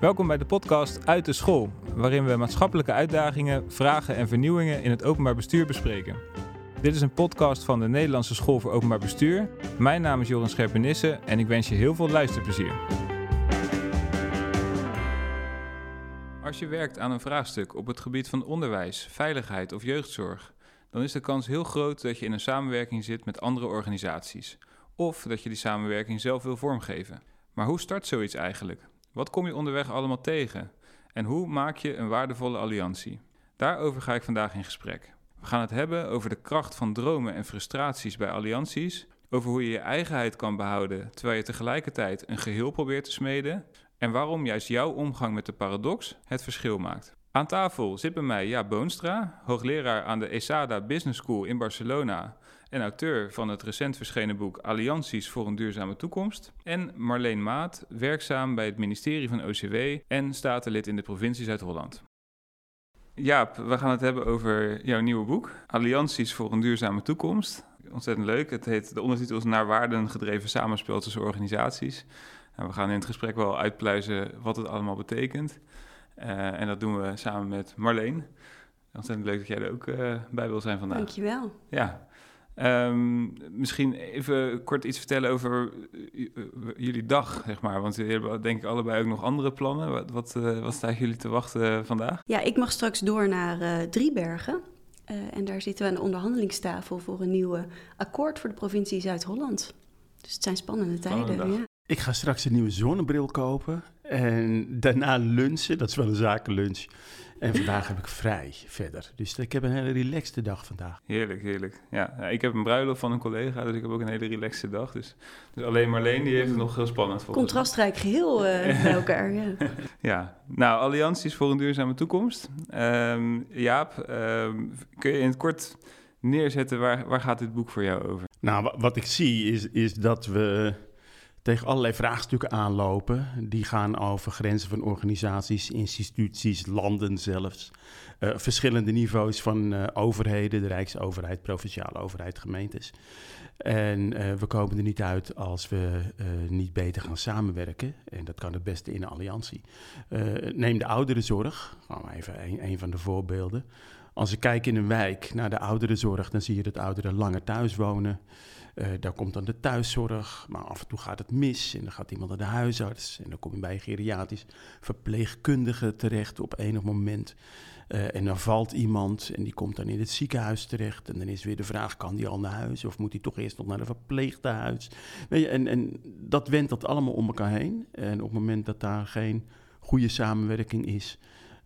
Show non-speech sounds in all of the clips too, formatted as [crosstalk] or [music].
Welkom bij de podcast Uit de School, waarin we maatschappelijke uitdagingen, vragen en vernieuwingen in het openbaar bestuur bespreken. Dit is een podcast van de Nederlandse School voor Openbaar Bestuur. Mijn naam is Joran Scherpenisse en ik wens je heel veel luisterplezier. Als je werkt aan een vraagstuk op het gebied van onderwijs, veiligheid of jeugdzorg, dan is de kans heel groot dat je in een samenwerking zit met andere organisaties. Of dat je die samenwerking zelf wil vormgeven. Maar hoe start zoiets eigenlijk? Wat kom je onderweg allemaal tegen? En hoe maak je een waardevolle alliantie? Daarover ga ik vandaag in gesprek. We gaan het hebben over de kracht van dromen en frustraties bij allianties, over hoe je je eigenheid kan behouden terwijl je tegelijkertijd een geheel probeert te smeden en waarom juist jouw omgang met de paradox het verschil maakt. Aan tafel zit bij mij Jaap Boonstra, hoogleraar aan de ESADA Business School in Barcelona en auteur van het recent verschenen boek Allianties voor een duurzame toekomst. En Marleen Maat, werkzaam bij het ministerie van OCW en statenlid in de provincie Zuid-Holland. Jaap, we gaan het hebben over jouw nieuwe boek, Allianties voor een duurzame toekomst. Ontzettend leuk. Het heet, de ondertitel is Naar waarden gedreven samenspel tussen organisaties. Nou, we gaan in het gesprek wel uitpluizen wat het allemaal betekent. Uh, en dat doen we samen met Marleen. Ontzettend leuk dat jij er ook uh, bij wil zijn vandaag. Dankjewel. Ja. Um, misschien even kort iets vertellen over uh, jullie dag, zeg maar. Want jullie hebben denk ik allebei ook nog andere plannen. Wat, wat, wat staan jullie te wachten vandaag? Ja, ik mag straks door naar Driebergen. en daar zitten we aan de onderhandelingstafel voor een nieuwe akkoord voor de provincie Zuid-Holland. Dus het zijn spannende tijden. Ja. Ik ga straks een nieuwe zonnebril kopen en daarna lunchen. Dat is wel een zakenlunch. En vandaag heb ik vrij verder. Dus ik heb een hele relaxte dag vandaag. Heerlijk, heerlijk. Ja, ik heb een bruiloft van een collega, dus ik heb ook een hele relaxte dag. Dus, dus alleen Marleen, die heeft het nog heel spannend voor Contrastrijk geheel uh, [laughs] bij elkaar, ja. ja. Nou, allianties voor een duurzame toekomst. Um, Jaap, um, kun je in het kort neerzetten, waar, waar gaat dit boek voor jou over? Nou, wat ik zie is, is dat we tegen allerlei vraagstukken aanlopen. Die gaan over grenzen van organisaties, instituties, landen zelfs. Uh, verschillende niveaus van uh, overheden, de Rijksoverheid, provinciale overheid, gemeentes. En uh, we komen er niet uit als we niet beter gaan samenwerken. En dat kan het beste in een alliantie. neem de ouderenzorg, gewoon even een, een van de voorbeelden. Als ik kijk in een wijk naar de ouderenzorg, dan zie je dat ouderen langer thuis wonen. Uh, daar komt dan de thuiszorg, maar af en toe gaat het mis en dan gaat iemand naar de huisarts en dan kom je bij een geriatrisch verpleegkundige terecht op enig moment. Uh, en dan valt iemand en die komt dan in het ziekenhuis terecht. En dan is weer de vraag, kan die al naar huis of moet hij toch eerst nog naar een verpleeghuis? Weet je, en, en dat wendt dat allemaal om elkaar heen. En op het moment dat daar geen goede samenwerking is,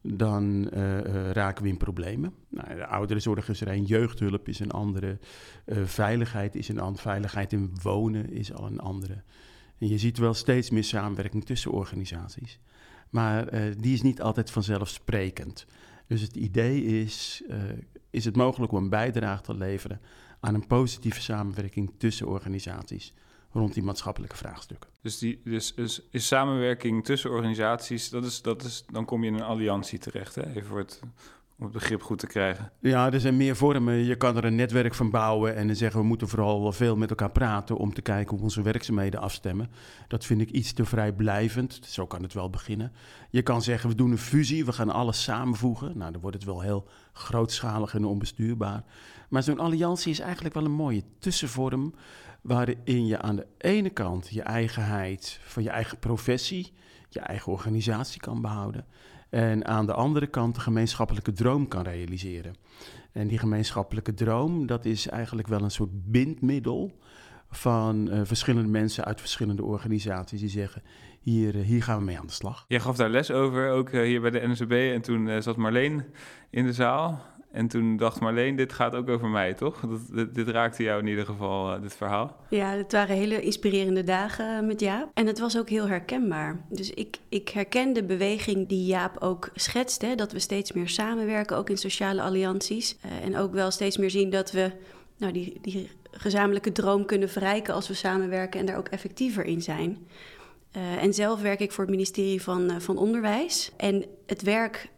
dan uh, uh, raken we in problemen. Nou, de ouderenzorg is er een, jeugdhulp is een andere, uh, veiligheid is een andere, veiligheid in wonen is al een andere. En je ziet wel steeds meer samenwerking tussen organisaties, maar die is niet altijd vanzelfsprekend. Dus het idee is, is het mogelijk om een bijdrage te leveren aan een positieve samenwerking tussen organisaties rond die maatschappelijke vraagstukken. Dus, die, dus, dus is samenwerking tussen organisaties, dat is, dat is, dan kom je in een alliantie terecht, hè? even voor het, om het begrip goed te krijgen. Ja, er zijn meer vormen. Je kan er een netwerk van bouwen en dan zeggen we moeten vooral veel met elkaar praten om te kijken hoe onze werkzaamheden afstemmen. Dat vind ik iets te vrijblijvend. Zo kan het wel beginnen. Je kan zeggen we doen een fusie, we gaan alles samenvoegen. Nou, dan wordt het wel heel grootschalig en onbestuurbaar. Maar zo'n alliantie is eigenlijk wel een mooie tussenvorm waarin je aan de ene kant je eigenheid van je eigen professie, je eigen organisatie kan behouden. En aan de andere kant de gemeenschappelijke droom kan realiseren. En die gemeenschappelijke droom, dat is eigenlijk wel een soort bindmiddel van uh, verschillende mensen uit verschillende organisaties die zeggen: hier, uh, hier gaan we mee aan de slag. Jij gaf daar les over, ook uh, hier bij de NSB. En toen zat Marleen in de zaal. En toen dacht Marleen, dit gaat ook over mij, toch? dit, dit, raakte jou in ieder geval, uh, dit verhaal. Ja, het waren hele inspirerende dagen met Jaap. En het was ook heel herkenbaar. Dus ik, ik herken de beweging die Jaap ook schetst. Hè, dat we steeds meer samenwerken, ook in sociale allianties. Uh, en ook wel steeds meer zien dat we nou, die, die gezamenlijke droom kunnen verrijken als we samenwerken en daar ook effectiever in zijn. Uh, en zelf werk ik voor het ministerie van, uh, van Onderwijs. En het werk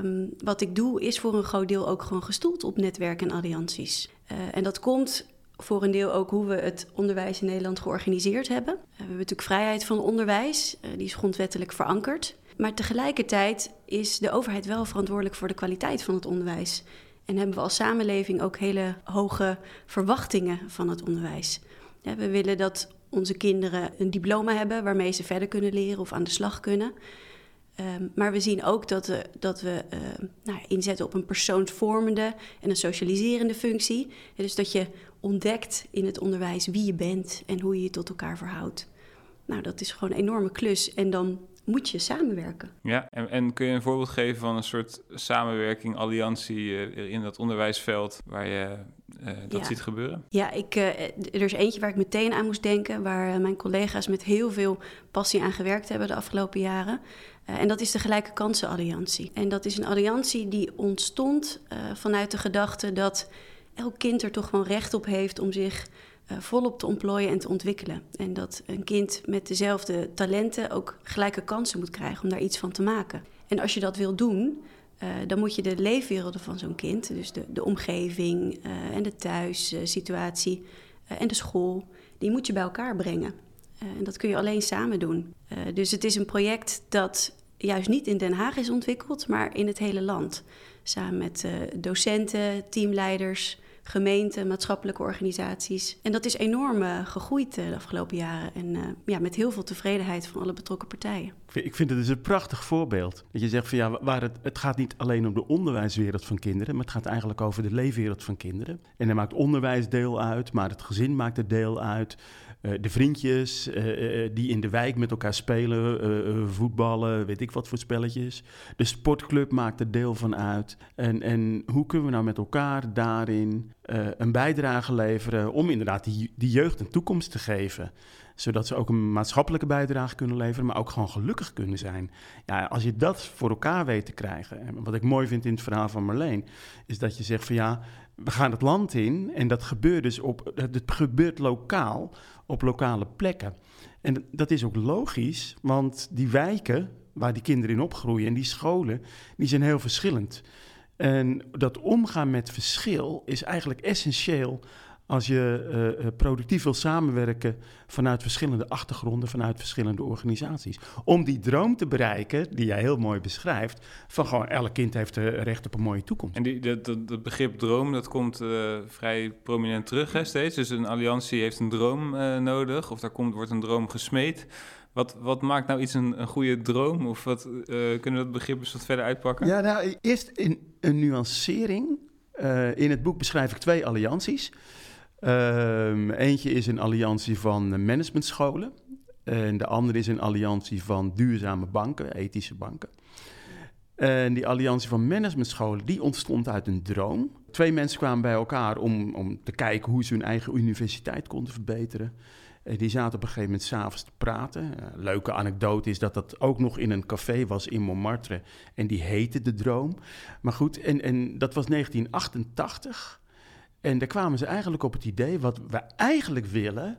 um, wat ik doe is voor een groot deel ook gewoon gestoeld op netwerk en allianties. Uh, en dat komt voor een deel ook hoe we het onderwijs in Nederland georganiseerd hebben. we hebben natuurlijk vrijheid van onderwijs, die is grondwettelijk verankerd. Maar tegelijkertijd is de overheid wel verantwoordelijk voor de kwaliteit van het onderwijs. En hebben we als samenleving ook hele hoge verwachtingen van het onderwijs. we willen dat onze kinderen een diploma hebben waarmee ze verder kunnen leren of aan de slag kunnen. Ehm, maar we zien ook dat we, dat we uh, nou, inzetten op een persoonsvormende en een socialiserende functie. dus dat je ontdekt in het onderwijs wie je bent en hoe je je tot elkaar verhoudt. Nou, dat is gewoon een enorme klus. En dan moet je samenwerken. Ja, en, en kun je een voorbeeld geven van een soort samenwerking, alliantie uh, in dat onderwijsveld waar je uh, dat ziet gebeuren? Ja, ik, uh, er is eentje waar ik meteen aan moest denken, waar mijn collega's met heel veel passie aan gewerkt hebben de afgelopen jaren. en dat is de Gelijke Kansen Alliantie. En dat is een alliantie die ontstond vanuit de gedachte dat elk kind er toch gewoon recht op heeft om zich uh, volop te ontplooien en te ontwikkelen. En dat een kind met dezelfde talenten ook gelijke kansen moet krijgen om daar iets van te maken. En als je dat wil doen, uh, dan moet je de leefwerelden van zo'n kind, dus de, de omgeving uh, en de thuissituatie en de school, die moet je bij elkaar brengen. en dat kun je alleen samen doen. dus het is een project dat juist niet in Den Haag is ontwikkeld, maar in het hele land. Samen met docenten, teamleiders, gemeenten, maatschappelijke organisaties. En dat is enorm uh, gegroeid uh, de afgelopen jaren. En uh, ja, met heel veel tevredenheid van alle betrokken partijen. Ik vind het dus een prachtig voorbeeld. Dat je zegt van ja, waar het, het gaat niet alleen om de onderwijswereld van kinderen, maar het gaat eigenlijk over de leefwereld van kinderen. En daar maakt onderwijs deel uit, maar het gezin maakt er deel uit. Uh, de vriendjes uh, uh, die in de wijk met elkaar spelen, voetballen, weet ik wat voor spelletjes. De sportclub maakt er deel van uit. En, en hoe kunnen we nou met elkaar daarin een bijdrage leveren om inderdaad die, die jeugd een toekomst te geven? zodat ze ook een maatschappelijke bijdrage kunnen leveren, maar ook gewoon gelukkig kunnen zijn. Ja, als je dat voor elkaar weet te krijgen, en wat ik mooi vind in het verhaal van Marleen, is dat je zegt van ja, we gaan het land in en dat gebeurt dus op, het gebeurt lokaal, op lokale plekken. En dat is ook logisch, want die wijken waar die kinderen in opgroeien en die scholen, die zijn heel verschillend. En dat omgaan met verschil is eigenlijk essentieel als je uh, productief wil samenwerken vanuit verschillende achtergronden, vanuit verschillende organisaties. Om die droom te bereiken, die jij heel mooi beschrijft, van gewoon elk kind heeft recht op een mooie toekomst. En die, dat, dat, begrip droom, dat komt uh, vrij prominent terug hè, steeds. Dus een alliantie heeft een droom nodig, of daar komt, wordt een droom gesmeed. Wat, wat maakt nou iets een, een goede droom? Of wat, kunnen we dat begrip eens wat verder uitpakken? Ja, nou, eerst in een nuancering. in het boek beschrijf ik twee allianties. Um, eentje is een alliantie van managementscholen. En de andere is een alliantie van duurzame banken, ethische banken. En die alliantie van managementscholen, die ontstond uit een droom. Twee mensen kwamen bij elkaar om, om te kijken hoe ze hun eigen universiteit konden verbeteren. En die zaten op een gegeven moment s'avonds te praten. leuke anekdote is dat dat ook nog in een café was in Montmartre. En die heette De Droom. Maar goed, en, en dat was 1988. En daar kwamen ze eigenlijk op het idee, wat we eigenlijk willen,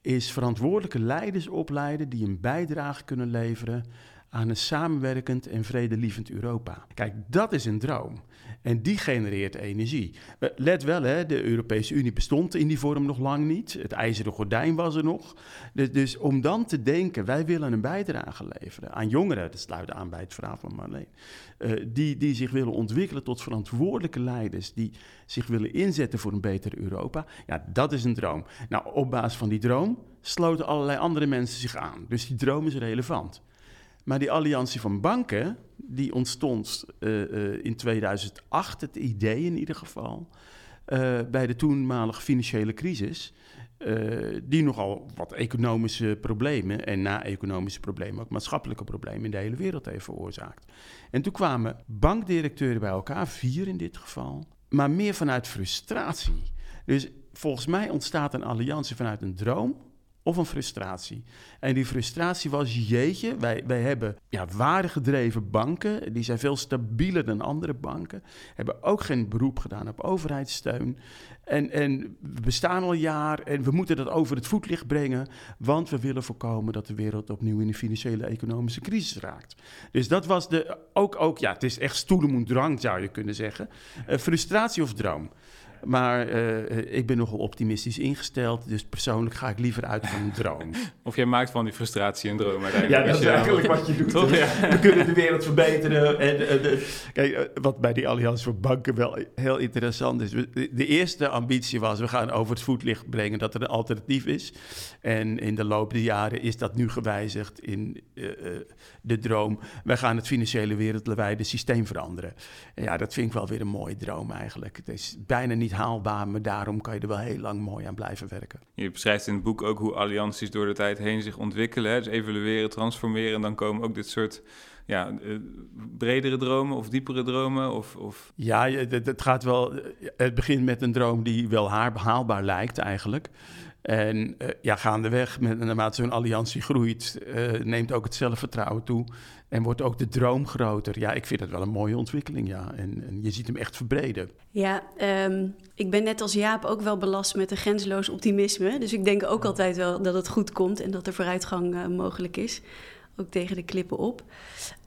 is verantwoordelijke leiders opleiden die een bijdrage kunnen leveren aan een samenwerkend en vredelievend Europa. Kijk, dat is een droom. En die genereert energie. Let wel, hè, de Europese Unie bestond in die vorm nog lang niet. Het ijzeren gordijn was er nog. Dus, om dan te denken, wij willen een bijdrage leveren aan jongeren, dat sluit aan bij het verhaal van Marleen, uh, die, die zich willen ontwikkelen tot verantwoordelijke leiders, die zich willen inzetten voor een beter Europa. Ja, dat is een droom. Nou, op basis van die droom sloten allerlei andere mensen zich aan. Dus die droom is relevant. Maar die alliantie van banken, die ontstond uh, uh, in 2008, het idee in ieder geval, uh, bij de toenmalige financiële crisis, die nogal wat economische problemen en na-economische problemen ook maatschappelijke problemen in de hele wereld heeft veroorzaakt. En toen kwamen bankdirecteuren bij elkaar, vier in dit geval, maar meer vanuit frustratie. Dus volgens mij ontstaat een alliantie vanuit een droom of een frustratie. En die frustratie was, jeetje, wij, wij hebben ja, waardegedreven banken, die zijn veel stabieler dan andere banken, hebben ook geen beroep gedaan op overheidssteun. En, en we bestaan al een jaar en we moeten dat over het voetlicht brengen, want we willen voorkomen dat de wereld opnieuw in een financiële economische crisis raakt. Dus dat was de, ook, ook ja, het is echt stoelen drang zou je kunnen zeggen. Uh, frustratie of droom. Maar uh, ik ben nogal optimistisch ingesteld. Dus persoonlijk ga ik liever uit van een droom. [laughs] Of jij maakt van die frustratie een droom Ja, dat is eigenlijk wat je doet. Toch, ja. We kunnen de wereld verbeteren. En, en, kijk, wat bij die Alliantie voor Banken wel heel interessant is. De eerste ambitie was, we gaan over het voetlicht brengen dat er een alternatief is. En in de loop der jaren is dat nu gewijzigd in uh, de droom. Wij gaan het financiële wereldwijde systeem veranderen. En ja, dat vind ik wel weer een mooie droom eigenlijk. Het is bijna niet haalbaar, maar daarom kan je er wel heel lang mooi aan blijven werken. Je beschrijft in het boek ook hoe allianties door de tijd heen zich ontwikkelen. Hè? Dus evalueren, transformeren en dan komen ook dit soort ja, eh, bredere dromen of diepere dromen? Of, of... Ja, het, gaat wel. Het begint met een droom die wel haalbaar lijkt eigenlijk. En uh, ja, gaandeweg, met, naarmate zo'n alliantie groeit, uh, neemt ook het zelfvertrouwen toe. En wordt ook de droom groter. Ja, ik vind dat wel een mooie ontwikkeling, ja. En, en je ziet hem echt verbreden. Ja, um, ik ben net als Jaap ook wel belast met een grenzeloos optimisme. Dus ik denk ook altijd wel dat het goed komt en dat er vooruitgang uh, mogelijk is. Ook tegen de klippen op.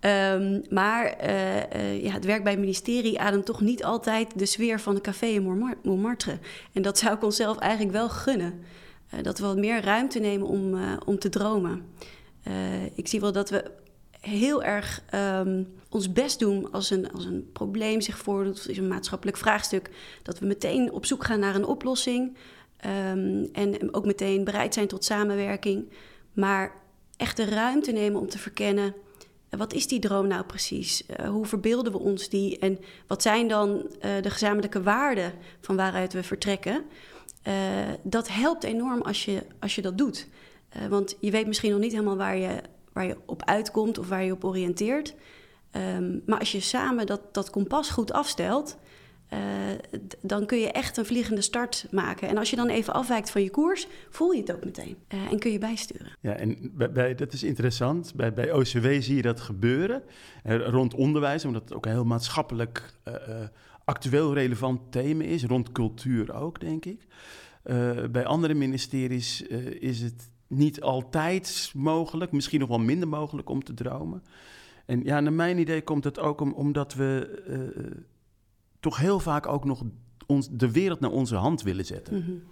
Um, maar uh, ja, het werk bij het ministerie ademt toch niet altijd de sfeer van de café in Montmartre. En dat zou ik onszelf eigenlijk wel gunnen. Uh, dat we wat meer ruimte nemen om, om te dromen. ik zie wel dat we heel erg um, ons best doen als een, als een probleem zich voordoet, of is een maatschappelijk vraagstuk, dat we meteen op zoek gaan naar een oplossing. Um, en ook meteen bereid zijn tot samenwerking. Maar echt de ruimte nemen om te verkennen. Wat is die droom nou precies? Uh, hoe verbeelden we ons die? En wat zijn dan uh, de gezamenlijke waarden van waaruit we vertrekken? Dat helpt enorm als je, als je dat doet. want je weet misschien nog niet helemaal waar je waar je op uitkomt of waar je op oriënteert. Um, maar als je samen dat, dat kompas goed afstelt, uh, dan kun je echt een vliegende start maken. En als je dan even afwijkt van je koers, voel je het ook meteen uh, en kun je bijsturen. Ja, en bij, dat is interessant. Bij, bij OCW zie je dat gebeuren uh, rond onderwijs, omdat het ook een heel maatschappelijk actueel relevant thema is. Rond cultuur ook, denk ik. bij andere ministeries is het niet altijd mogelijk, misschien nog wel minder mogelijk om te dromen. En ja, naar mijn idee komt het ook om, omdat we toch heel vaak ook nog ons, de wereld naar onze hand willen zetten. -hmm.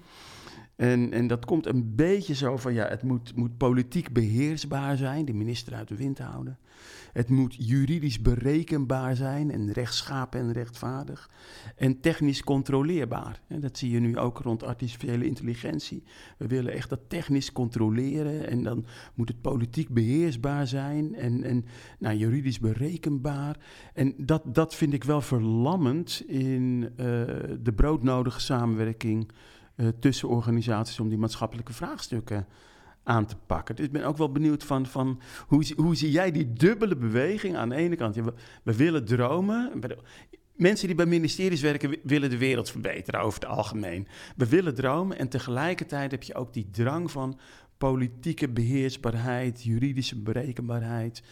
En, en dat komt een beetje zo van, ja, het moet, moet politiek beheersbaar zijn, de minister uit de wind houden. Het moet juridisch berekenbaar zijn en rechtschapen en rechtvaardig. En technisch controleerbaar. Dat zie je nu ook rond artificiële intelligentie. We willen echt dat technisch controleren en dan moet het politiek beheersbaar zijn en, en nou, juridisch berekenbaar. En dat, dat vind ik wel verlammend in uh, de broodnodige samenwerking uh, tussen organisaties om die maatschappelijke vraagstukken aan te pakken. Dus ik ben ook wel benieuwd van, van hoe, hoe zie jij die dubbele beweging aan de ene kant? We, we, willen dromen. Mensen die bij ministeries werken willen de wereld verbeteren over het algemeen. We willen dromen en tegelijkertijd heb je ook die drang van politieke beheersbaarheid, juridische berekenbaarheid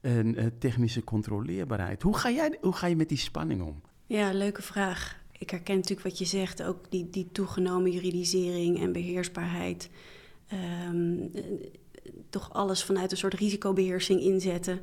en uh, technische controleerbaarheid. Hoe ga, jij, hoe ga je met die spanning om? Ja, leuke vraag. Ik herken natuurlijk wat je zegt, ook die, die toegenomen juridisering en beheersbaarheid. Um, toch alles vanuit een soort risicobeheersing inzetten.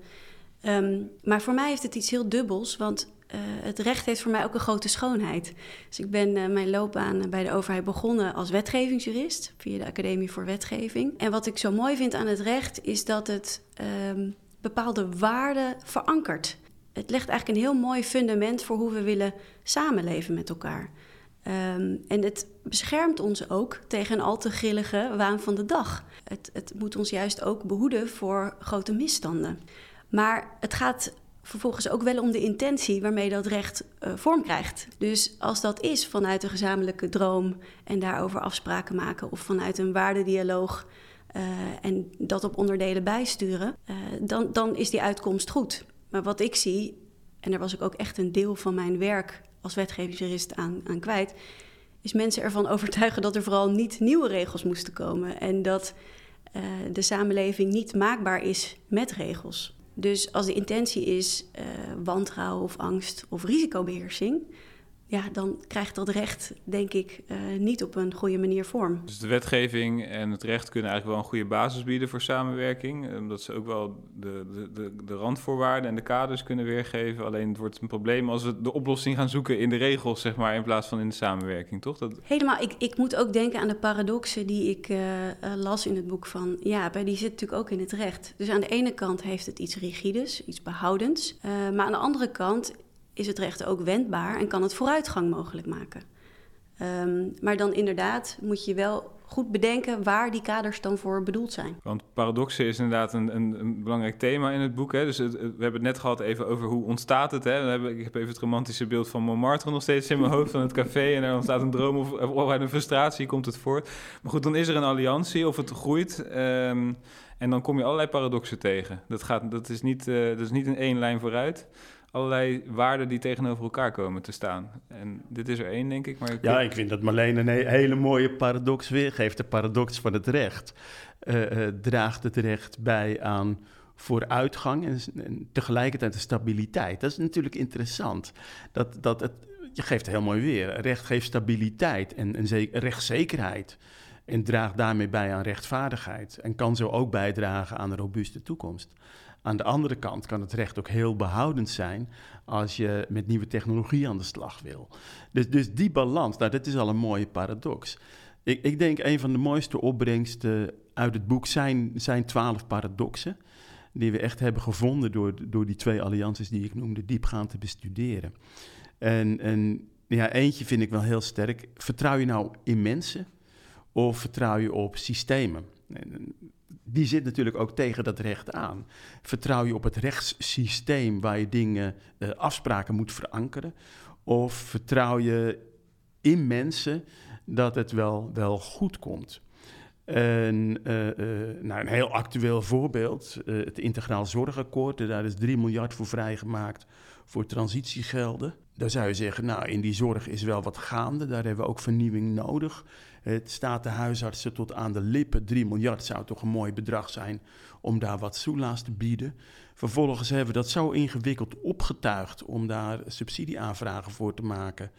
Um, maar voor mij heeft het iets heel dubbels, want uh, het recht heeft voor mij ook een grote schoonheid. Dus ik ben uh, mijn loopbaan bij de overheid begonnen als wetgevingsjurist via de Academie voor Wetgeving. En wat ik zo mooi vind aan het recht is dat het um, bepaalde waarden verankert. Het legt eigenlijk een heel mooi fundament voor hoe we willen samenleven met elkaar. Um, en het beschermt ons ook tegen een al te grillige waan van de dag. Het, het moet ons juist ook behoeden voor grote misstanden. Maar het gaat vervolgens ook wel om de intentie waarmee dat recht uh, vorm krijgt. Dus als dat is vanuit een gezamenlijke droom en daarover afspraken maken, of vanuit een waardedialoog uh, en dat op onderdelen bijsturen, uh, dan, dan is die uitkomst goed. Maar wat ik zie, en daar was ik ook echt een deel van mijn werk als wetgevingsjurist aan, aan kwijt, is mensen ervan [laughs] overtuigen dat er vooral niet nieuwe regels moesten komen en dat uh, de samenleving niet maakbaar is met regels. Dus als de intentie is uh, wantrouwen of angst of risicobeheersing, ja, dan krijgt dat recht, denk ik, uh, niet op een goede manier vorm. Dus de wetgeving en het recht kunnen eigenlijk wel een goede basis bieden voor samenwerking. Omdat ze ook wel de, de, de, de randvoorwaarden en de kaders kunnen weergeven. Alleen het wordt een probleem als we de oplossing gaan zoeken in de regels, zeg maar, in plaats van in de samenwerking, toch? Dat... Helemaal. Ik, ik moet ook denken aan de paradoxen die ik uh, las in het boek van ja, bij die zit natuurlijk ook in het recht. Dus aan de ene kant heeft het iets rigides, iets behoudends. Uh, maar aan de andere kant is het recht ook wendbaar en kan het vooruitgang mogelijk maken. Um, maar dan inderdaad moet je wel goed bedenken waar die kaders dan voor bedoeld zijn. Want paradoxen is inderdaad een, een, een belangrijk thema in het boek. Hè? Dus we hebben het net gehad even over hoe ontstaat het. Hè? Hebben, ik heb even het romantische beeld van Montmartre nog steeds in mijn hoofd van het café. En er ontstaat een droom of, of uit een frustratie komt het voort. Maar goed, dan is er een alliantie of het groeit. Um, en dan kom je allerlei paradoxen tegen. Dat, gaat, dat, is niet, uh, dat is niet in één lijn vooruit allerlei waarden die tegenover elkaar komen te staan. En dit is er één, denk ik. Maar ik ja, ik vind dat Marleen een hele mooie paradox weergeeft. De paradox van het recht. Uh, uh, draagt het recht bij aan vooruitgang en, en, tegelijkertijd de stabiliteit. Dat is natuurlijk interessant. Dat, dat het, je geeft heel mooi weer. Recht geeft stabiliteit en, en rechtszekerheid. En draagt daarmee bij aan rechtvaardigheid. En kan zo ook bijdragen aan een robuuste toekomst. Aan de andere kant kan het recht ook heel behoudend zijn als je met nieuwe technologie aan de slag wil. Dus, dus die balans, nou, dat is al een mooie paradox. Ik, ik denk een van de mooiste opbrengsten uit het boek zijn, zijn twaalf paradoxen. Die we echt hebben gevonden door, door die twee allianties die ik noemde, diepgaand te bestuderen. En, en ja, eentje vind ik wel heel sterk. Vertrouw je nou in mensen of vertrouw je op systemen? Die zit natuurlijk ook tegen dat recht aan. Vertrouw je op het rechtssysteem waar je dingen, uh, afspraken moet verankeren? Of vertrouw je in mensen dat het wel, wel goed komt? En, uh, uh, nou, een heel actueel voorbeeld, het Integraal Zorgakkoord. Daar is 3 miljard voor vrijgemaakt voor transitiegelden. Daar zou je zeggen, nou, in die zorg is wel wat gaande. Daar hebben we ook vernieuwing nodig. Het staat de huisartsen tot aan de lippen. 3 miljard zou toch een mooi bedrag zijn om daar wat soelaas te bieden. Vervolgens hebben we dat zo ingewikkeld opgetuigd om daar subsidieaanvragen voor te maken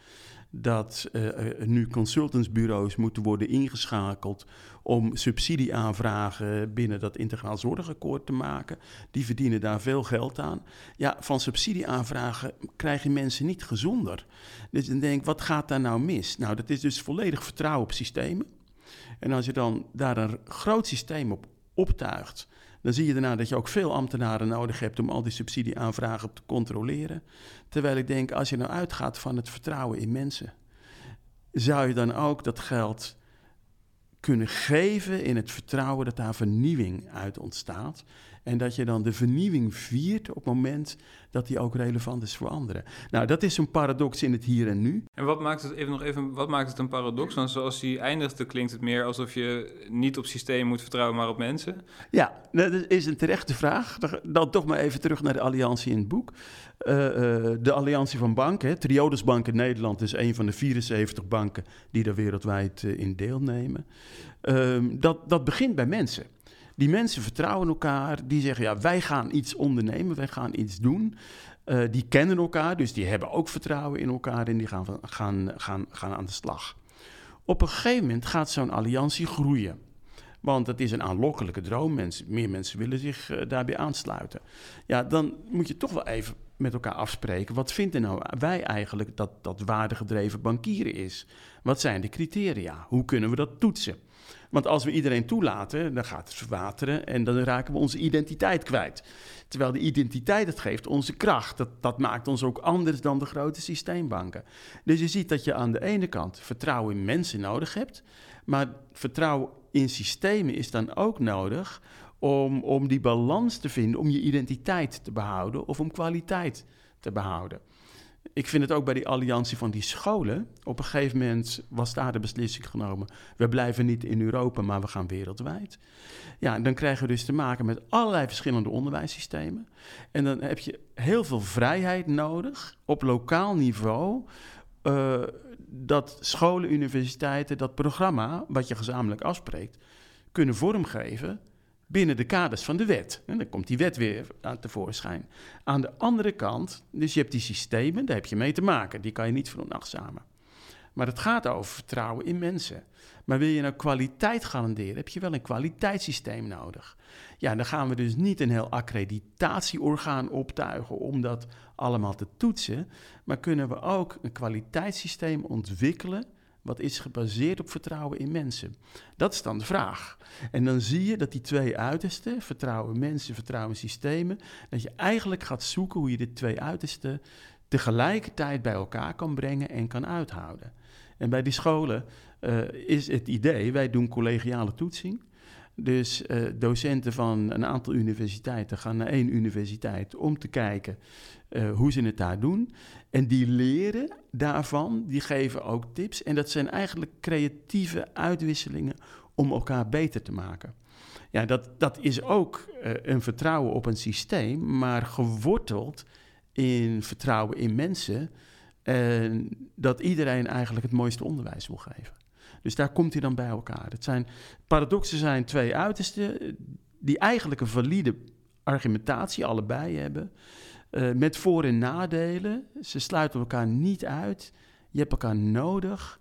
dat uh, nu consultantsbureaus moeten worden ingeschakeld om subsidieaanvragen binnen dat integraal zorgakkoord te maken. Die verdienen daar veel geld aan. Ja, van subsidieaanvragen krijgen mensen niet gezonder. Dus dan denk ik, wat gaat daar nou mis? Nou, dat is dus volledig vertrouwen op systemen. En als je dan daar een groot systeem op optuigt, dan zie je daarna dat je ook veel ambtenaren nodig hebt om al die subsidieaanvragen te controleren. Terwijl ik denk, als je nou uitgaat van het vertrouwen in mensen, zou je dan ook dat geld kunnen geven in het vertrouwen dat daar vernieuwing uit ontstaat. En dat je dan de vernieuwing viert op het moment dat die ook relevant is voor anderen. Nou, dat is een paradox in het hier en nu. En wat maakt het, even nog even, wat maakt het een paradox? Want zoals die eindigt, klinkt het meer alsof je niet op systeem moet vertrouwen, maar op mensen. Ja, dat is een terechte vraag. Dan toch maar even terug naar de alliantie in het boek. Uh, uh, de alliantie van banken, Triodos Bank in Nederland is een van de 74 banken die er wereldwijd uh, in deelnemen. Ehm, dat, dat begint bij mensen. Die mensen vertrouwen elkaar, die zeggen ja, wij gaan iets ondernemen, wij gaan iets doen. Uh, die kennen elkaar, dus die hebben ook vertrouwen in elkaar en die gaan, gaan, gaan, gaan aan de slag. Op een gegeven moment gaat zo'n alliantie groeien. Want het is een aanlokkelijke droom. Mensen, meer mensen willen zich uh, daarbij aansluiten. Ja, dan moet je toch wel even met elkaar afspreken. Wat vinden nou wij eigenlijk dat, dat waardegedreven bankieren is? Wat zijn de criteria? Hoe kunnen we dat toetsen? Want als we iedereen toelaten, dan gaat het verwateren en dan raken we onze identiteit kwijt. Terwijl de identiteit het geeft onze kracht. Dat, dat maakt ons ook anders dan de grote systeembanken. Dus je ziet dat je aan de ene kant vertrouwen in mensen nodig hebt, maar vertrouwen in systemen is dan ook nodig om, om die balans te vinden, om je identiteit te behouden of om kwaliteit te behouden. Ik vind het ook bij die alliantie van die scholen. Op een gegeven moment was daar de beslissing genomen. We blijven niet in Europa, maar we gaan wereldwijd. Ja, dan krijgen we dus te maken met allerlei verschillende onderwijssystemen. En dan heb je heel veel vrijheid nodig op lokaal niveau. Uh, dat scholen, universiteiten, dat programma wat je gezamenlijk afspreekt, kunnen vormgeven binnen de kaders van de wet. En dan komt die wet weer aan tevoorschijn. Aan de andere kant, dus je hebt die systemen, daar heb je mee te maken. Die kan je niet veronachtzamen. Maar het gaat over vertrouwen in mensen. Maar wil je nou kwaliteit garanderen, heb je wel een kwaliteitssysteem nodig. Ja, dan gaan we dus niet een heel accreditatieorgaan optuigen om dat allemaal te toetsen. Maar kunnen we ook een kwaliteitssysteem ontwikkelen wat is gebaseerd op vertrouwen in mensen? Dat is dan de vraag. En dan zie je dat die twee uitersten, vertrouwen mensen, vertrouwen systemen, dat je eigenlijk gaat zoeken hoe je de twee uitersten tegelijkertijd bij elkaar kan brengen en kan uithouden. En bij die scholen uh, is het idee, wij doen collegiale toetsing. Dus uh, docenten van een aantal universiteiten gaan naar één universiteit om te kijken uh, hoe ze het daar doen. En die leren daarvan, die geven ook tips. En dat zijn eigenlijk creatieve uitwisselingen om elkaar beter te maken. Ja, dat, dat is ook uh, een vertrouwen op een systeem, maar geworteld in vertrouwen in mensen. En dat iedereen eigenlijk het mooiste onderwijs wil geven. Dus daar komt hij dan bij elkaar. Het zijn, paradoxen zijn twee uitersten die eigenlijk een valide argumentatie allebei hebben. Uh, met voor- en nadelen. Ze sluiten elkaar niet uit. Je hebt elkaar nodig.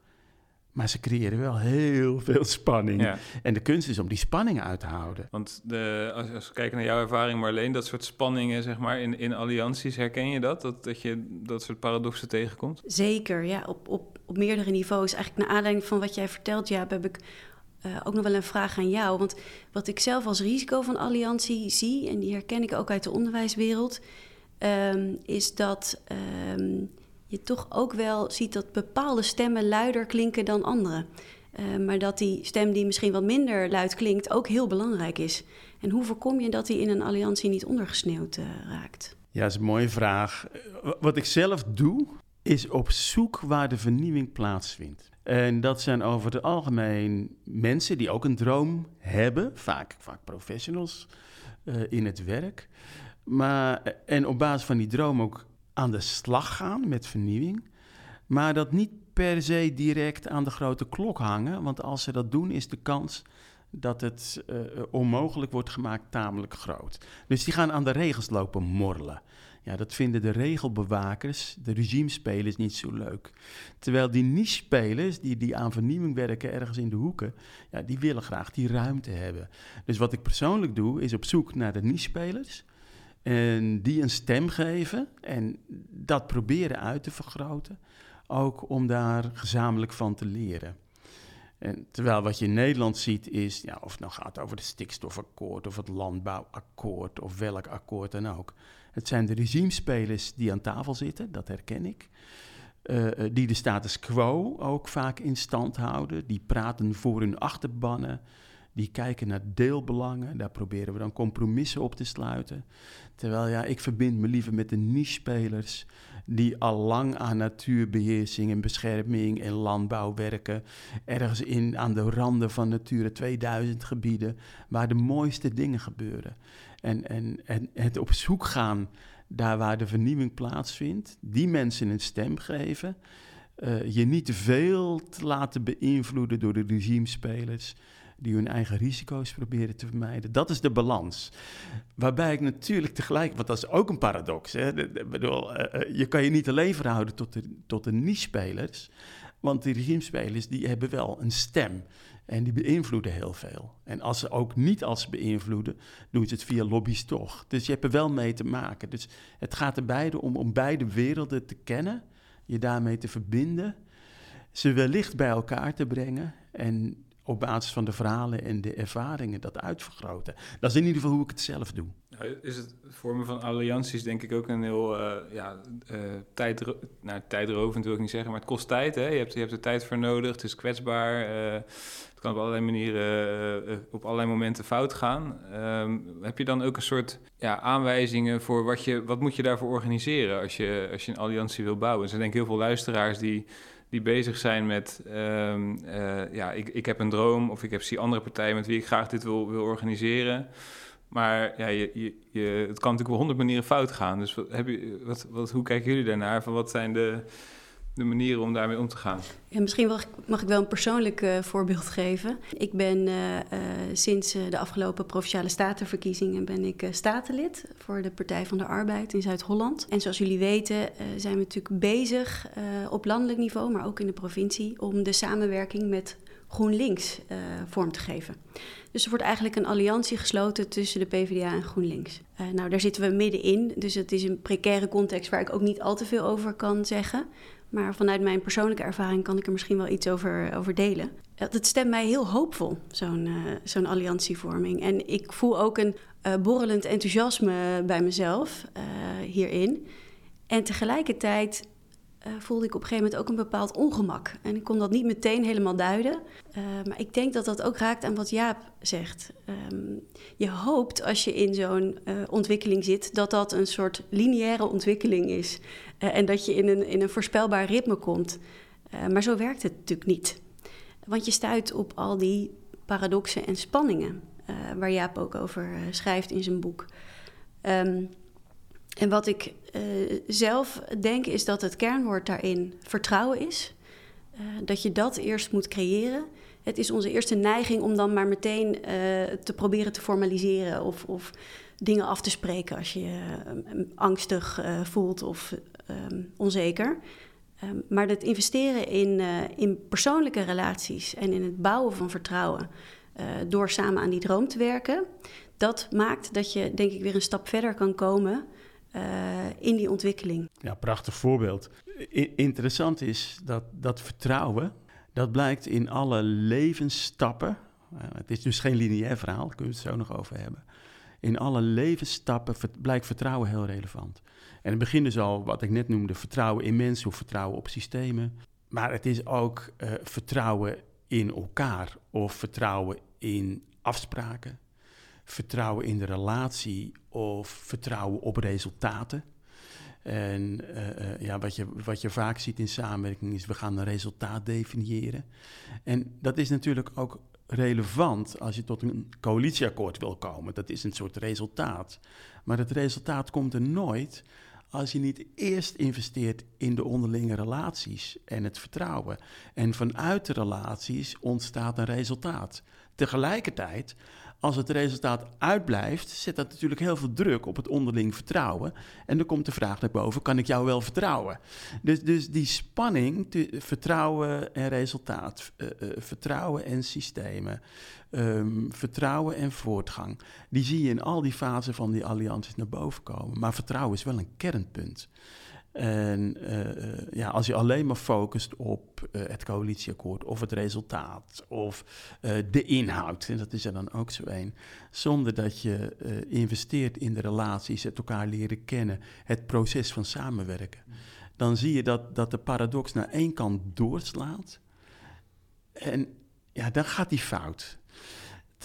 Maar ze creëren wel heel veel spanning. Ja. En de kunst is om die spanning uit te houden. Want de, als, als, we kijken naar jouw ervaring, Marleen, dat soort spanningen zeg maar, in, in allianties, herken je dat? dat? Dat je dat soort paradoxen tegenkomt? Zeker, ja. Op, op, op meerdere niveaus. Eigenlijk naar aanleiding van wat jij vertelt, Jaap, heb ik uh, ook nog wel een vraag aan jou. Want wat ik zelf als risico van alliantie zie, en die herken ik ook uit de onderwijswereld, um, is dat. Um, je toch ook wel ziet dat bepaalde stemmen luider klinken dan andere. Uh, maar dat die stem die misschien wat minder luid klinkt ook heel belangrijk is. En hoe voorkom je dat die in een alliantie niet ondergesneeuwd uh, raakt? Ja, dat is een mooie vraag. Wat ik zelf doe, is op zoek waar de vernieuwing plaatsvindt. En dat zijn over het algemeen mensen die ook een droom hebben, vaak, vaak professionals in het werk. Maar, en op basis van die droom ook aan de slag gaan met vernieuwing, maar dat niet per se direct aan de grote klok hangen, want als ze dat doen, is de kans dat het uh, onmogelijk wordt gemaakt tamelijk groot. Dus die gaan aan de regels lopen morrelen. Ja, dat vinden de regelbewakers, de regimespelers, niet zo leuk. Terwijl die niche-spelers, die, die aan vernieuwing werken ergens in de hoeken, ja, die willen graag die ruimte hebben. Dus wat ik persoonlijk doe, is op zoek naar de niche-spelers en die een stem geven en dat proberen uit te vergroten. Ook om daar gezamenlijk van te leren. En terwijl wat je in Nederland ziet is, ja, of het nou gaat over het stikstofakkoord of het landbouwakkoord of welk akkoord dan ook. Het zijn de regimespelers die aan tafel zitten, dat herken ik. Uh, die de status quo ook vaak in stand houden. Die praten voor hun achterbannen. Die kijken naar deelbelangen. Daar proberen we dan compromissen op te sluiten. Terwijl ja, ik verbind me liever met de niche-spelers die al lang aan natuurbeheersing en bescherming en landbouw werken. Ergens in, aan de randen van Natura 2000 gebieden, waar de mooiste dingen gebeuren. En, en, en het op zoek gaan daar waar de vernieuwing plaatsvindt, die mensen een stem geven. Uh, je niet te veel te laten beïnvloeden door de regimespelers die hun eigen risico's proberen te vermijden. Dat is de balans. Waarbij ik natuurlijk tegelijk, want dat is ook een paradox. Hè? Bedoel, uh, je kan je niet alleen verhouden tot de, tot de niche-spelers. Want die regimespelers die hebben wel een stem. En die beïnvloeden heel veel. En als ze ook niet als ze beïnvloeden, doen ze het via lobby's toch. Dus je hebt er wel mee te maken. Dus het gaat er om om beide werelden te kennen, je daarmee te verbinden, ze wellicht bij elkaar te brengen en op basis van de verhalen en de ervaringen dat uitvergroten. Dat is in ieder geval hoe ik het zelf doe. Is het vormen van allianties denk ik ook een heel uh, ja, uh, tijd, nou, tijdrovend wil ik niet zeggen, maar het kost tijd. Hè? Je, hebt, je hebt er tijd voor nodig, het is kwetsbaar. Uh, het kan op allerlei manieren, op allerlei momenten fout gaan. Um, heb je dan ook een soort ja, aanwijzingen voor wat, je, wat moet je daarvoor organiseren als je, als je een alliantie wil bouwen? Er zijn denk ik heel veel luisteraars die die bezig zijn met, um, uh, ja, ik, ik heb een droom of ik heb zie andere partijen met wie ik graag dit wil, wil organiseren. Maar ja, je, je, je, het kan natuurlijk op honderd manieren fout gaan. Dus heb je, wat, wat, hoe kijken jullie daarnaar? Van wat zijn de, de manieren om daarmee om te gaan? Misschien mag ik wel een persoonlijk uh, voorbeeld geven. Ik ben uh, uh, sinds de afgelopen Provinciale Statenverkiezingen ben ik statenlid voor de Partij van de Arbeid in Zuid-Holland. En zoals jullie weten zijn we natuurlijk bezig op landelijk niveau, maar ook in de provincie, om de samenwerking met GroenLinks vorm te geven. Dus er wordt eigenlijk een alliantie gesloten tussen de PvdA en GroenLinks. nou, daar zitten we middenin, dus het is een precaire context waar ik ook niet al te veel over kan zeggen. Maar vanuit mijn persoonlijke ervaring kan ik er misschien wel iets over, over delen. Het stemt mij heel hoopvol, zo'n uh, zo'n alliantievorming. En ik voel ook een uh, borrelend enthousiasme bij mezelf hierin. En tegelijkertijd voelde ik op een gegeven moment ook een bepaald ongemak. En ik kon dat niet meteen helemaal duiden. maar ik denk dat dat ook raakt aan wat Jaap zegt. Um, je hoopt als je in zo'n ontwikkeling zit, dat dat een soort lineaire ontwikkeling is. Uh, en dat je in een, in een voorspelbaar ritme komt. Uh, maar zo werkt het natuurlijk niet. Want je stuit op al die paradoxen en spanningen, uh, waar Jaap ook over schrijft in zijn boek. Um, en wat ik zelf denk is dat het kernwoord daarin vertrouwen is. dat je dat eerst moet creëren. Het is onze eerste neiging om dan maar meteen te proberen te formaliseren of, of dingen af te spreken als je je angstig voelt of um, onzeker. Um, maar het investeren in, in persoonlijke relaties en in het bouwen van vertrouwen door samen aan die droom te werken, dat maakt dat je denk ik weer een stap verder kan komen uh, in die ontwikkeling. Ja, prachtig voorbeeld. Interessant is dat dat vertrouwen, dat blijkt in alle levensstappen. het is dus geen lineair verhaal, daar kunnen we het zo nog over hebben. In alle levensstappen blijkt vertrouwen heel relevant. En het begint dus al, wat ik net noemde, vertrouwen in mensen of vertrouwen op systemen. Maar het is ook uh, vertrouwen in elkaar of vertrouwen in afspraken, vertrouwen in de relatie of vertrouwen op resultaten. En uh, uh, ja, wat, je, wat je vaak ziet in samenwerking is, we gaan een resultaat definiëren. En dat is natuurlijk ook relevant als je tot een coalitieakkoord wil komen. Dat is een soort resultaat. Maar het resultaat komt er nooit als je niet eerst investeert in de onderlinge relaties en het vertrouwen. En vanuit de relaties ontstaat een resultaat. Tegelijkertijd, als het resultaat uitblijft, zet dat natuurlijk heel veel druk op het onderling vertrouwen. En dan komt de vraag naar boven: kan ik jou wel vertrouwen? Dus, dus die spanning, vertrouwen en resultaat, uh, uh, vertrouwen en systemen, um, vertrouwen en voortgang, die zie je in al die fasen van die allianties naar boven komen. Maar vertrouwen is wel een kernpunt. En uh, ja, als je alleen maar focust op uh, het coalitieakkoord of het resultaat of uh, de inhoud, en dat is er dan ook zo één, zonder dat je investeert in de relaties, het elkaar leren kennen, het proces van samenwerken, dan zie je dat, dat de paradox naar één kant doorslaat. En ja, dan gaat die fout.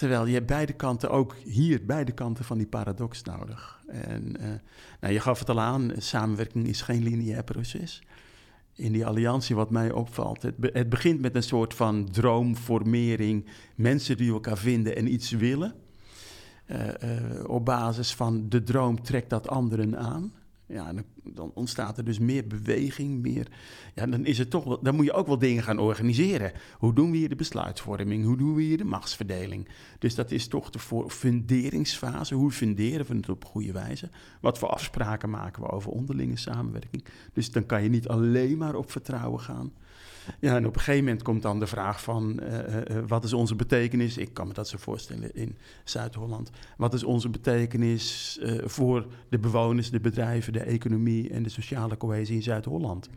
Terwijl je beide kanten, ook hier beide kanten van die paradox nodig. En uh, nou, je gaf het al aan, samenwerking is geen lineair proces. In die alliantie, wat mij opvalt, het, be het begint met een soort van droomformering. Mensen die elkaar vinden en iets willen. Uh, op basis van de droom trekt dat anderen aan. Ja, dan, dan, ontstaat er dus meer beweging, meer. Ja, dan is het toch wel, dan moet je ook wel dingen gaan organiseren. Hoe doen we hier de besluitvorming? Hoe doen we hier de machtsverdeling? Dus dat is toch de funderingsfase. Hoe funderen we het op goede wijze? Wat voor afspraken maken we over onderlinge samenwerking? Dus dan kan je niet alleen maar op vertrouwen gaan. Ja, en op een gegeven moment komt dan de vraag van uh, uh, wat is onze betekenis? Ik kan me dat zo voorstellen in Zuid-Holland. Wat is onze betekenis voor de bewoners, de bedrijven, de economie en de sociale cohesie in Zuid-Holland?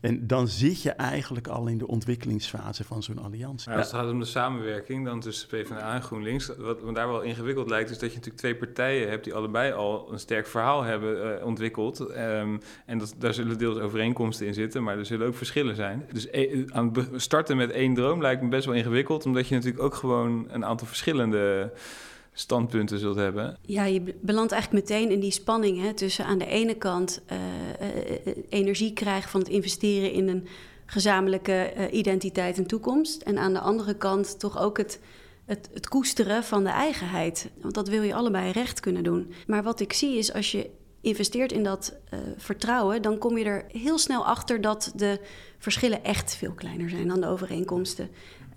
En dan zit je eigenlijk al in de ontwikkelingsfase van zo'n alliantie. als het gaat om de samenwerking dan tussen PvdA en GroenLinks, wat me daar wel ingewikkeld lijkt, is dat je natuurlijk twee partijen hebt die allebei al een sterk verhaal hebben ontwikkeld. Um, en dat, daar zullen deels overeenkomsten in zitten, maar er zullen ook verschillen zijn. Dus aan starten met één droom lijkt me best wel ingewikkeld, omdat je natuurlijk ook gewoon een aantal verschillende standpunten zult hebben. Ja, je belandt eigenlijk meteen in die spanning hè, tussen aan de ene kant uh, uh, energie krijgen van het investeren in een gezamenlijke identiteit en toekomst, en aan de andere kant toch ook het, het, het koesteren van de eigenheid. Want dat wil je allebei recht kunnen doen. Maar wat ik zie is als je investeert in dat uh, vertrouwen, dan kom je er heel snel achter dat de verschillen echt veel kleiner zijn dan de overeenkomsten.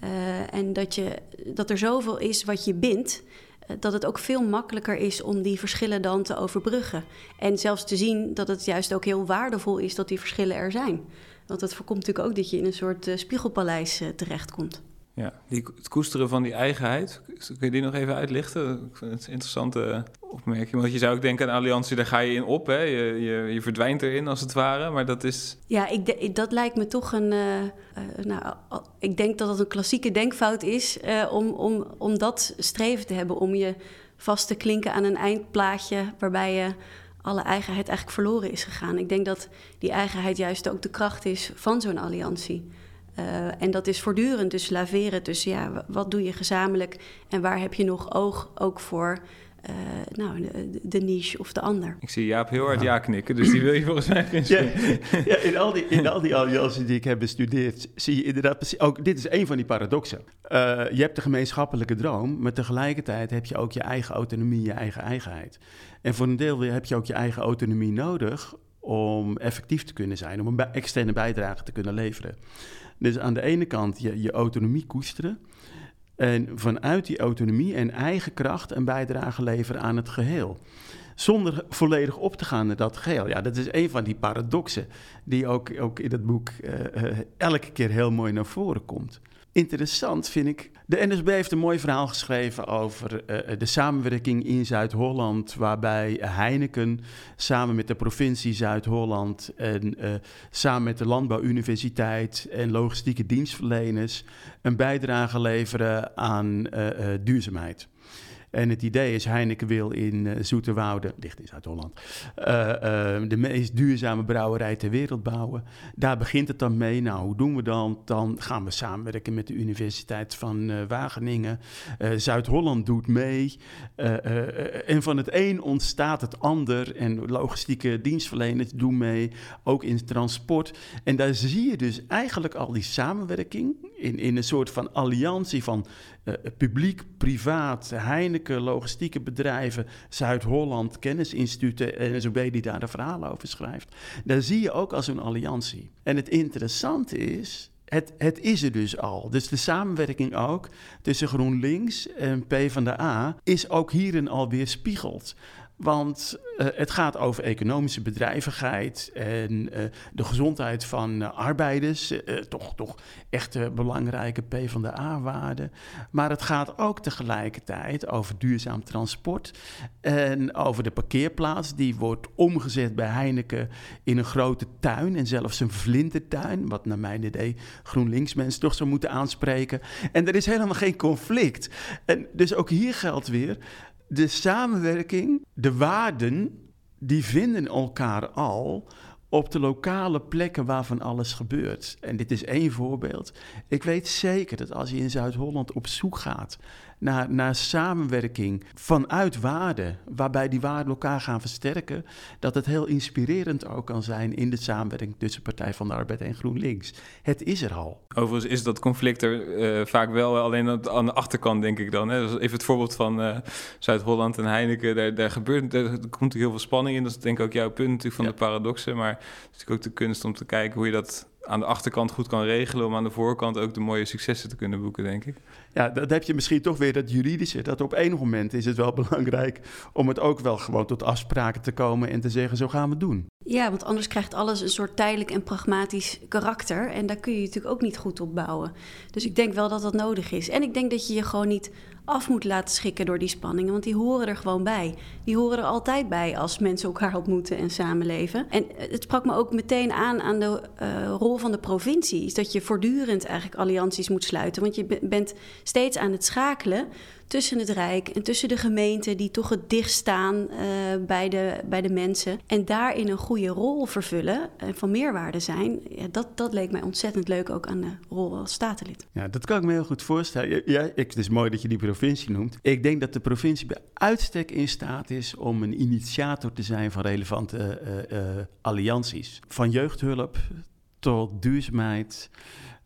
Uh, en dat, je, dat er zoveel is wat je bindt, uh, dat het ook veel makkelijker is om die verschillen dan te overbruggen. En zelfs te zien dat het juist ook heel waardevol is dat die verschillen er zijn. Want dat voorkomt natuurlijk ook dat je in een soort spiegelpaleis terechtkomt. Ja, die, het koesteren van die eigenheid, kun je die nog even uitlichten? Ik vind het een interessante opmerking. Want je zou ook denken aan alliantie, daar ga je in op. Hè? Je, je, je verdwijnt erin als het ware, maar dat is... Ja, ik dat lijkt me toch een... Uh, uh, nou, ik denk dat het een klassieke denkfout is uh, om, om, om dat streven te hebben. Om je vast te klinken aan een eindplaatje waarbij je alle eigenheid eigenlijk verloren is gegaan. Ik denk dat die eigenheid juist ook de kracht is van zo'n alliantie. Uh, en dat is voortdurend dus laveren tussen ja, wat doe je gezamenlijk en waar heb je nog oog ook voor uh, nou, de, de, niche of de ander. Ik zie Jaap heel hard ja, knikken, dus die wil je volgens mij ja, ja, in, al die, in al die allianties die ik heb bestudeerd, zie je inderdaad ook, dit is een van die paradoxen. Uh, je hebt de gemeenschappelijke droom, maar tegelijkertijd heb je ook je eigen autonomie, je eigen eigenheid. En voor een deel heb je ook je eigen autonomie nodig om effectief te kunnen zijn, om een externe bijdrage te kunnen leveren. Dus aan de ene kant je, je autonomie koesteren. En vanuit die autonomie en eigen kracht een bijdrage leveren aan het geheel. Zonder volledig op te gaan naar dat geheel. Ja, dat is een van die paradoxen die ook, ook in het boek uh, uh, elke keer heel mooi naar voren komt. Interessant vind ik. De NSB heeft een mooi verhaal geschreven over uh, de samenwerking in Zuid-Holland, waarbij Heineken samen met de provincie Zuid-Holland en uh, samen met de Landbouwuniversiteit en logistieke dienstverleners een bijdrage leveren aan duurzaamheid. En het idee is, Heineken wil in uh, Zoeterwoude, dicht in Zuid-Holland, uh, uh, de meest duurzame brouwerij ter wereld bouwen. Daar begint het dan mee. Nou, hoe doen we dan? Dan gaan we samenwerken met de Universiteit van Wageningen. Zuid-Holland doet mee. en van het een ontstaat het ander. En logistieke dienstverleners doen mee, ook in transport. En daar zie je dus eigenlijk al die samenwerking in, in een soort van alliantie van uh, publiek, privaat, Heineken, logistieke bedrijven, Zuid-Holland, kennisinstituten en zo die daar de verhalen over schrijft. Daar zie je ook als een alliantie. En het interessante is, het, het, is er dus al. Dus de samenwerking ook tussen GroenLinks en PvdA is ook hierin alweer spiegeld. Want uh, het gaat over economische bedrijvigheid en uh, de gezondheid van uh, arbeiders. toch, toch echt belangrijke P van de A-waarden. Maar het gaat ook tegelijkertijd over duurzaam transport. En over de parkeerplaats. Die wordt omgezet bij Heineken in een grote tuin. En zelfs een vlindertuin. Wat naar mijn idee GroenLinks mensen toch zou moeten aanspreken. En er is helemaal geen conflict. En dus ook hier geldt weer de samenwerking, de waarden, die vinden elkaar al op de lokale plekken waarvan alles gebeurt. En dit is één voorbeeld. Ik weet zeker dat als je in Zuid-Holland op zoek gaat naar, naar samenwerking vanuit waarden, waarbij die waarden elkaar gaan versterken, dat het heel inspirerend ook kan zijn in de samenwerking tussen Partij van de Arbeid en GroenLinks. Het is er al. Overigens is dat conflict er uh, vaak wel alleen aan de achterkant, denk ik dan. Hè? Dus even het voorbeeld van uh, Zuid-Holland en Heineken. Daar, daar gebeurt, daar komt natuurlijk heel veel spanning in. Dat is denk ik ook jouw punt natuurlijk van de paradoxen. Maar het is natuurlijk ook de kunst om te kijken hoe je dat aan de achterkant goed kan regelen... om aan de voorkant ook de mooie successen te kunnen boeken, denk ik. Ja, dat heb je misschien toch weer dat juridische. Dat op enig moment is het wel [laughs] belangrijk om het ook wel gewoon tot afspraken te komen... en te zeggen, zo gaan we het doen. Ja, want anders krijgt alles een soort tijdelijk en pragmatisch karakter. En daar kun je natuurlijk ook niet goed op bouwen. Dus ik denk wel dat dat nodig is. En ik denk dat je je gewoon niet af moet laten schikken door die spanningen. Want die horen er gewoon bij. Die horen er altijd bij als mensen elkaar ontmoeten en samenleven. En het sprak me ook meteen aan aan de uh, rol van de provincie. Dat je voortdurend eigenlijk allianties moet sluiten. Want je bent steeds aan het schakelen tussen het Rijk en tussen de gemeenten die toch het dichtst staan uh, bij, de, bij de mensen. En daarin een goede rol vervullen en van meerwaarde zijn. Dat, dat leek mij ontzettend leuk ook aan de rol als statenlid. Ja, dat kan ik me heel goed voorstellen. Ja, ik, het is mooi dat je die provincie noemt. Ik denk dat de provincie bij uitstek in staat is om een initiator te zijn van relevante uh, uh, allianties. Van jeugdhulp tot duurzaamheid.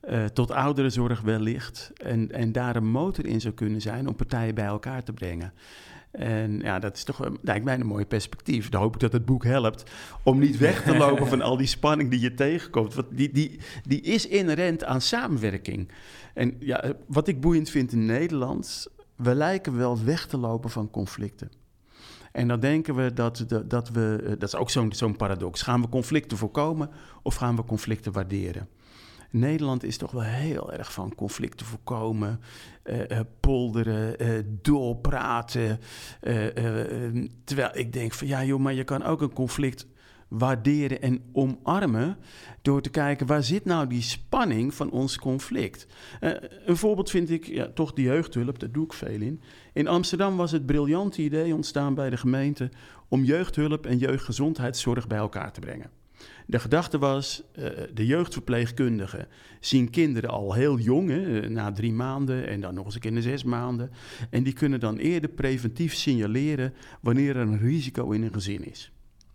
Uh, tot ouderenzorg wellicht. En, en daar een motor in zou kunnen zijn om partijen bij elkaar te brengen. En ja, dat is toch lijkt mij een mooi perspectief. Dan hoop ik dat het boek helpt om niet weg te lopen van al die spanning die je tegenkomt. Want die, die, die is inherent aan samenwerking. En ja, wat ik boeiend vind in Nederland, we lijken wel weg te lopen van conflicten. En dan denken we dat, dat we, eh, dat is ook zo'n zo'n paradox. Gaan we conflicten voorkomen of gaan we conflicten waarderen? Nederland is toch wel heel erg van conflicten voorkomen, uh, polderen, uh, doorpraten. terwijl ik denk van ja joh, maar je kan ook een conflict waarderen en omarmen door te kijken waar zit nou die spanning van ons conflict. Uh, een voorbeeld vind ik ja, toch de jeugdhulp, daar doe ik veel in. In Amsterdam was het briljante idee ontstaan bij de gemeente om jeugdhulp en jeugdgezondheidszorg bij elkaar te brengen. De gedachte was, uh, de jeugdverpleegkundigen zien kinderen al heel jong, eh, na drie maanden en dan nog eens een keer na zes maanden. En die kunnen dan eerder preventief signaleren wanneer er een risico in een gezin is.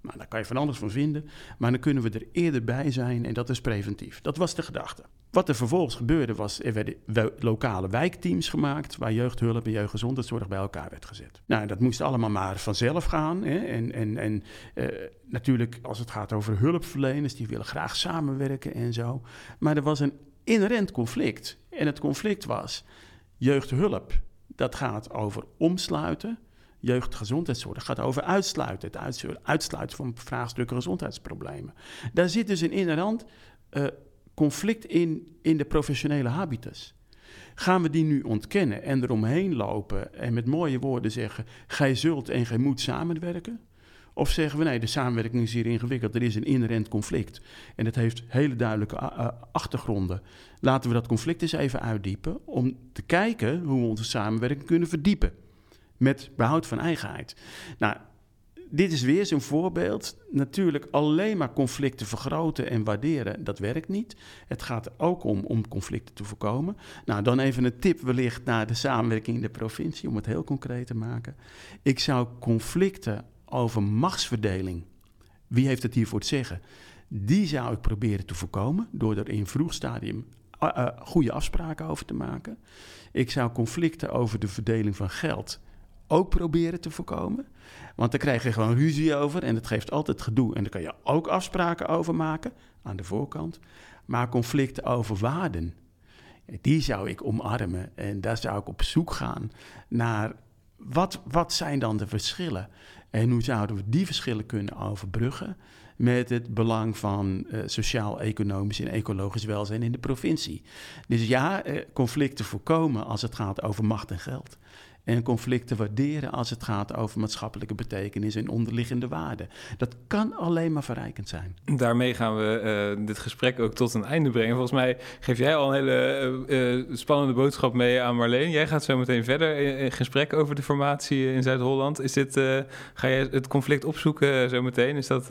Nou, daar kan je van alles van vinden, maar dan kunnen we er eerder bij zijn en dat is preventief. Dat was de gedachte. Wat er vervolgens gebeurde was, er werden lokale wijkteams gemaakt waar jeugdhulp en jeugdgezondheidszorg bij elkaar werd gezet. Nou, dat moest allemaal maar vanzelf gaan. Hè? En, en, en uh, natuurlijk, als het gaat over hulpverleners, die willen graag samenwerken en zo. Maar er was een inherent conflict. En het conflict was jeugdhulp. Dat gaat over omsluiten jeugdgezondheidszorg gaat over uitsluiten. Het uitsluiten van vraagstukken gezondheidsproblemen. Daar zit dus een inherent uh, conflict in, in de professionele habitus. Gaan we die nu ontkennen en eromheen lopen en met mooie woorden zeggen: gij zult en gij moet samenwerken? Of zeggen we nee, de samenwerking is hier ingewikkeld, er is een inherent conflict. En het heeft hele duidelijke uh, achtergronden. Laten we dat conflict eens even uitdiepen om te kijken hoe we onze samenwerking kunnen verdiepen met behoud van eigenheid. Nou, dit is weer zo'n voorbeeld. Natuurlijk alleen maar conflicten vergroten en waarderen, dat werkt niet. Het gaat ook om, om conflicten te voorkomen. Nou, dan even een tip wellicht naar de samenwerking in de provincie, om het heel concreet te maken. Ik zou conflicten over machtsverdeling, wie heeft het hier voor het zeggen, die zou ik proberen te voorkomen door er in vroeg stadium uh, uh, goede afspraken over te maken. Ik zou conflicten over de verdeling van geld ook proberen te voorkomen. Want dan krijg je gewoon ruzie over en het geeft altijd gedoe. En daar kan je ook afspraken over maken aan de voorkant. Maar conflicten over waarden, die zou ik omarmen. En daar zou ik op zoek gaan naar wat, wat zijn dan de verschillen? En hoe zouden we die verschillen kunnen overbruggen met het belang van uh, sociaal-economisch en ecologisch welzijn in de provincie? Dus ja, uh, conflicten voorkomen als het gaat over macht en geld en conflicten waarderen als het gaat over maatschappelijke betekenis en onderliggende waarden. Dat kan alleen maar verrijkend zijn. Daarmee gaan we uh, dit gesprek ook tot een einde brengen. Volgens mij geef jij al een hele uh, spannende boodschap mee aan Marleen. Jij gaat zo meteen verder in, gesprek over de formatie in Zuid-Holland. Is dit, uh, ga je het conflict opzoeken zo meteen? Is dat,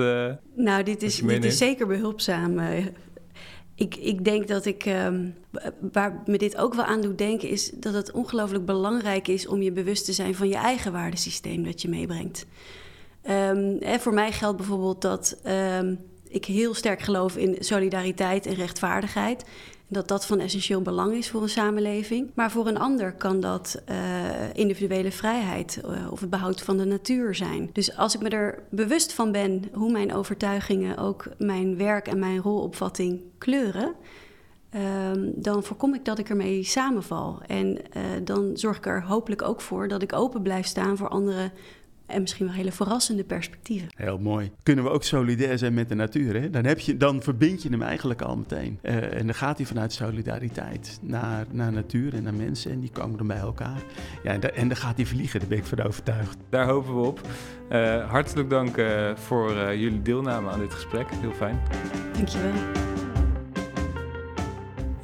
nou, dit is, dit is zeker behulpzaam ik, ik denk dat ik, um, waar me dit ook wel aan doet denken, is dat het ongelooflijk belangrijk is om je bewust te zijn van je eigen waardesysteem dat je meebrengt. Um, hè, voor mij geldt bijvoorbeeld dat um, ik heel sterk geloof in solidariteit en rechtvaardigheid dat dat van essentieel belang is voor een samenleving. Maar voor een ander kan dat uh, individuele vrijheid uh, of het behoud van de natuur zijn. Dus als ik me er bewust van ben hoe mijn overtuigingen ook mijn werk en mijn rolopvatting kleuren. Uh, dan voorkom ik dat ik ermee samenval. En uh, dan zorg ik er hopelijk ook voor dat ik open blijf staan voor andere en misschien wel hele verrassende perspectieven. Heel mooi. Kunnen we ook solidair zijn met de natuur? Hè? Dan, heb je, dan verbind je hem eigenlijk al meteen. Uh, en dan gaat hij vanuit solidariteit naar, naar natuur en naar mensen. En die komen dan bij elkaar. Ja, en, da, en dan gaat hij vliegen, daar ben ik van overtuigd. Daar hopen we op. Uh, hartelijk dank uh, voor jullie deelname aan dit gesprek. Heel fijn. Dankjewel.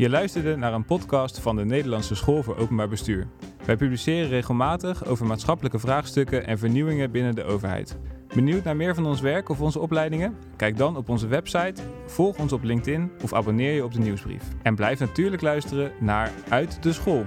Je luisterde naar een podcast van de Nederlandse School voor Openbaar Bestuur. Wij publiceren regelmatig over maatschappelijke vraagstukken en vernieuwingen binnen de overheid. Benieuwd naar meer van ons werk of onze opleidingen? Kijk dan op onze website, volg ons op LinkedIn of abonneer je op de nieuwsbrief. En blijf natuurlijk luisteren naar Uit de School.